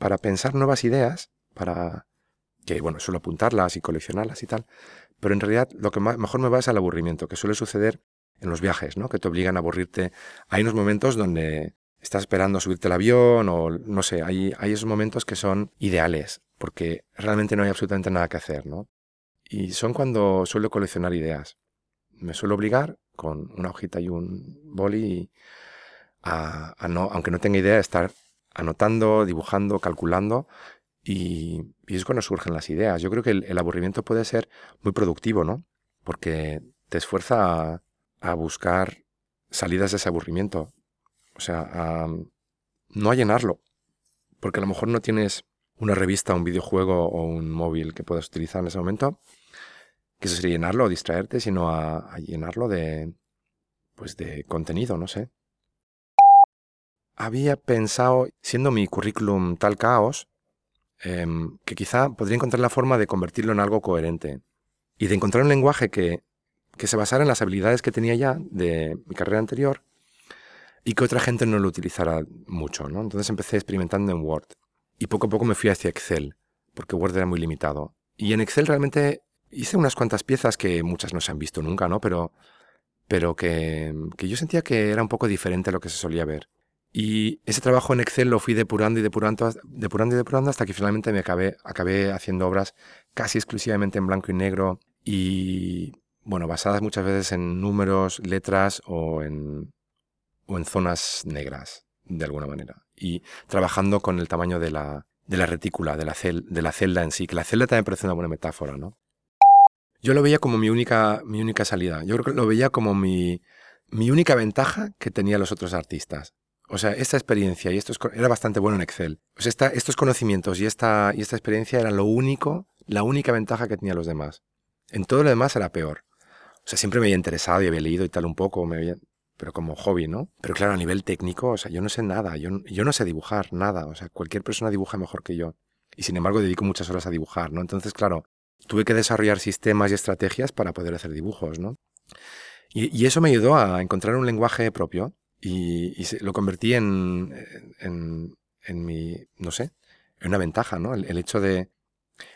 para pensar nuevas ideas, para que, bueno, suelo apuntarlas y coleccionarlas y tal, pero en realidad lo que mejor me va es al aburrimiento, que suele suceder en los viajes, ¿no? Que te obligan a aburrirte. Hay unos momentos donde estás esperando a subirte al avión o no sé, hay, hay esos momentos que son ideales, porque realmente no hay absolutamente nada que hacer, ¿no? Y son cuando suelo coleccionar ideas. Me suelo obligar con una hojita y un boli a, no, aunque no tenga idea, estar anotando, dibujando, calculando y, es cuando surgen las ideas. Yo creo que el, aburrimiento puede ser muy productivo, ¿no? Porque te esfuerza a, a buscar salidas de ese aburrimiento. O sea, a no a llenarlo. Porque a lo mejor no tienes una revista, un videojuego o un móvil que puedas utilizar en ese momento, que eso sería llenarlo o distraerte, sino a, llenarlo de, pues de contenido, no sé. Había pensado, siendo mi currículum tal caos, em, que quizá podría encontrar la forma de convertirlo en algo coherente y de encontrar un lenguaje que, que se basara en las habilidades que tenía ya de mi carrera anterior y que otra gente no lo utilizara mucho. ¿no? Entonces empecé experimentando en Word y poco a poco me fui hacia Excel, porque Word era muy limitado. Y en Excel realmente hice unas cuantas piezas que muchas no se han visto nunca, ¿no? Pero, pero que, que yo sentía que era un poco diferente a lo que se solía ver. Y ese trabajo en Excel lo fui depurando y depurando, depurando y depurando hasta que finalmente me acabé, acabé haciendo obras casi exclusivamente en blanco y negro y, bueno, basadas muchas veces en números, letras o en, o en zonas negras, de alguna manera. Y trabajando con el tamaño de la, de la retícula, de la, cel, de la celda en sí, que la celda también parece una buena metáfora, ¿no? Yo lo veía como mi única, mi única salida. Yo creo lo veía como mi, mi única ventaja que tenían los otros artistas. O sea, esta experiencia y esto era bastante bueno en Excel. O sea, estos conocimientos y esta, esta experiencia era lo único, la única ventaja que tenían los demás. En todo lo demás era peor. O sea, siempre me había interesado y había leído y tal un poco, pero como hobby, ¿no? Pero claro, a nivel técnico, o sea, yo no sé nada, yo, yo no sé dibujar nada, o sea, cualquier persona dibuja mejor que yo. Y sin embargo dedico muchas horas a dibujar, ¿no? Entonces, claro, tuve que desarrollar sistemas y estrategias para poder hacer dibujos, ¿no? Y, eso me ayudó a encontrar un lenguaje propio y, lo convertí en, en, en, mi, no sé, en una ventaja, ¿no? El, hecho de...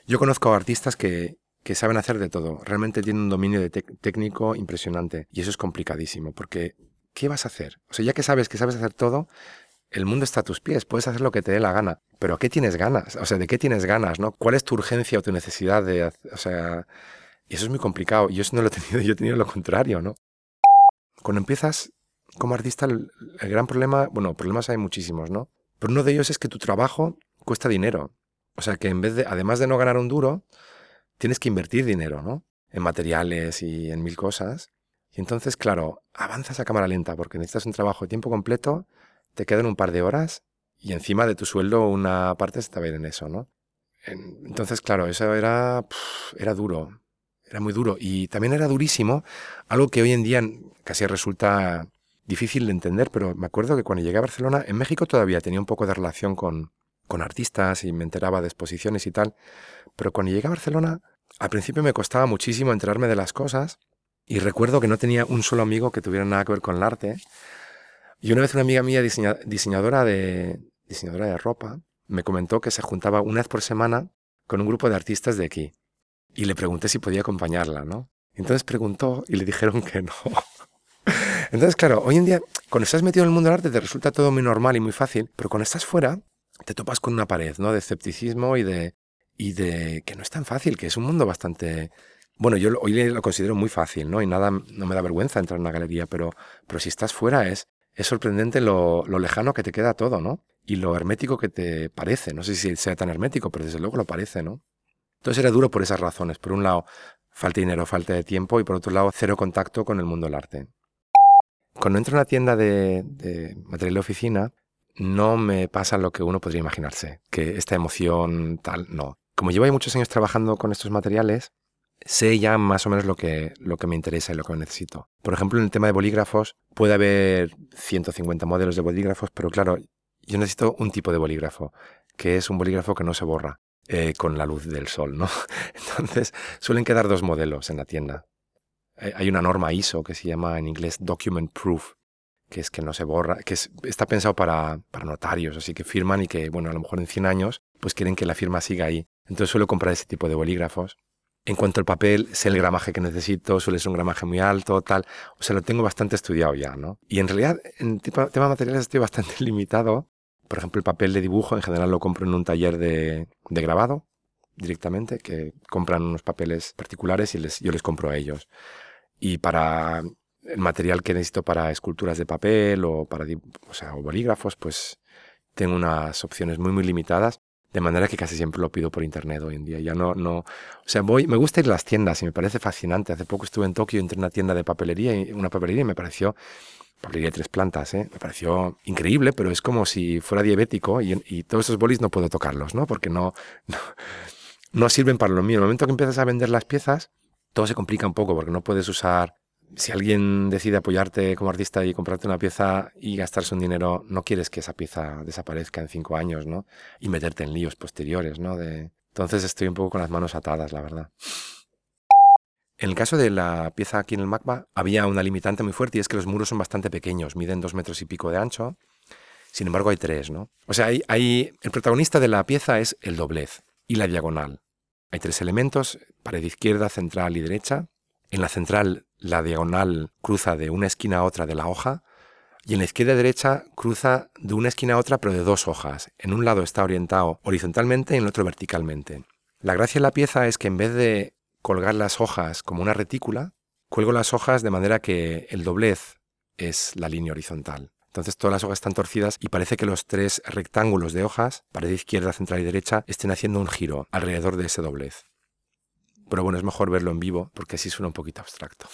Yo conozco artistas que, que saben hacer de todo, realmente tienen un dominio de técnico impresionante y eso es complicadísimo porque ¿qué vas a hacer? O sea, ya que sabes que sabes hacer todo, el mundo está a tus pies, puedes hacer lo que te dé la gana, pero ¿a qué tienes ganas? O sea, ¿de qué tienes ganas, no? ¿Cuál es tu urgencia o tu necesidad de, o sea, eso es muy complicado. Yo eso no lo he tenido, yo he tenido lo contrario, ¿no? Cuando empiezas como artista, el, gran problema, bueno, problemas hay muchísimos, ¿no? Pero uno de ellos es que tu trabajo cuesta dinero. O sea, que en vez de, además de no ganar un duro, tienes que invertir dinero, ¿no? En materiales y en mil cosas. Y entonces, claro, avanzas a cámara lenta porque necesitas un trabajo de tiempo completo, te quedan un par de horas y encima de tu sueldo una parte se está ver en eso, ¿no? Entonces, claro, eso era, era duro, era muy duro. Y también era durísimo, algo que hoy en día casi resulta difícil de entender, pero me acuerdo que cuando llegué a Barcelona, en México todavía tenía un poco de relación con, con artistas y me enteraba de exposiciones y tal, pero cuando llegué a Barcelona, al principio me costaba muchísimo enterarme de las cosas y recuerdo que no tenía un solo amigo que tuviera nada que ver con el arte. Y una vez una amiga mía, diseñadora, de, diseñadora de ropa, me comentó que se juntaba una vez por semana con un grupo de artistas de aquí. Y le pregunté si podía acompañarla, ¿no? Entonces preguntó y le dijeron que no. Entonces, claro, hoy en día, cuando estás metido en el mundo del arte, te resulta todo muy normal y muy fácil, pero cuando estás fuera, te topas con una pared, ¿no? De escepticismo y de, y de que no es tan fácil, que es un mundo bastante bueno, yo hoy lo considero muy fácil, ¿no? Y nada, no me da vergüenza entrar en una galería, pero, pero si estás fuera es, es sorprendente lo, lo, lejano que te queda todo, ¿no? Y lo hermético que te parece. No sé si sea tan hermético, pero desde luego lo parece, ¿no? Entonces era duro por esas razones. Por un lado, falta de dinero, falta de tiempo, y por otro lado, cero contacto con el mundo del arte. Cuando entro en una tienda de, material de oficina, no me pasa lo que uno podría imaginarse, que esta emoción tal, no. Como llevo muchos años trabajando con estos materiales, sé ya más o menos lo que, lo que me interesa y lo que necesito. Por ejemplo, en el tema de bolígrafos, puede haber 150 modelos de bolígrafos, pero claro, yo necesito un tipo de bolígrafo, que es un bolígrafo que no se borra eh, con la luz del sol, ¿no? Entonces, suelen quedar dos modelos en la tienda. Hay una norma ISO que se llama en inglés Document Proof, que es que no se borra, que está pensado para, para notarios, así que firman y que, bueno, a lo mejor en 100 años, pues quieren que la firma siga ahí. Entonces suelo comprar ese tipo de bolígrafos. En cuanto al papel, sé el gramaje que necesito, suele ser un gramaje muy alto, tal. O sea, lo tengo bastante estudiado ya, ¿no? Y en realidad, en tema de materiales estoy bastante limitado. Por ejemplo, el papel de dibujo en general lo compro en un taller de, de grabado directamente, que compran unos papeles particulares y les, yo les compro a ellos. Y para el material que necesito para esculturas de papel o para o sea, o bolígrafos, pues tengo unas opciones muy muy limitadas, de manera que casi siempre lo pido por internet hoy en día. Ya no no, o sea, voy me gusta ir a las tiendas y me parece fascinante. Hace poco estuve en Tokio, entré en una tienda de papelería, y una papelería y me pareció papelería de tres plantas, ¿eh? me pareció increíble, pero es como si fuera diabético y, y todos esos bolis no puedo tocarlos, ¿no? Porque no, no, no sirven para lo mío. En el momento que empiezas a vender las piezas, todo se complica un poco porque no puedes usar si alguien decide apoyarte como artista y comprarte una pieza y gastarse un dinero, no quieres que esa pieza desaparezca en cinco años, ¿no? Y meterte en líos posteriores, ¿no? De... Entonces estoy un poco con las manos atadas, la verdad. En el caso de la pieza aquí en el MACBA, había una limitante muy fuerte y es que los muros son bastante pequeños, miden dos metros y pico de ancho. Sin embargo, hay tres, ¿no? O sea, hay, hay, el protagonista de la pieza es el doblez y la diagonal. Hay tres elementos, pared izquierda, central y derecha. En la central la diagonal cruza de una esquina a otra de la hoja y en la izquierda y derecha cruza de una esquina a otra pero de dos hojas. En un lado está orientado horizontalmente y en el otro verticalmente. La gracia de la pieza es que en vez de colgar las hojas como una retícula, cuelgo las hojas de manera que el doblez es la línea horizontal. Entonces todas las hojas están torcidas y parece que los tres rectángulos de hojas, pared izquierda, central y derecha, estén haciendo un giro alrededor de ese doblez. Pero bueno, es mejor verlo en vivo porque así suena un poquito abstracto.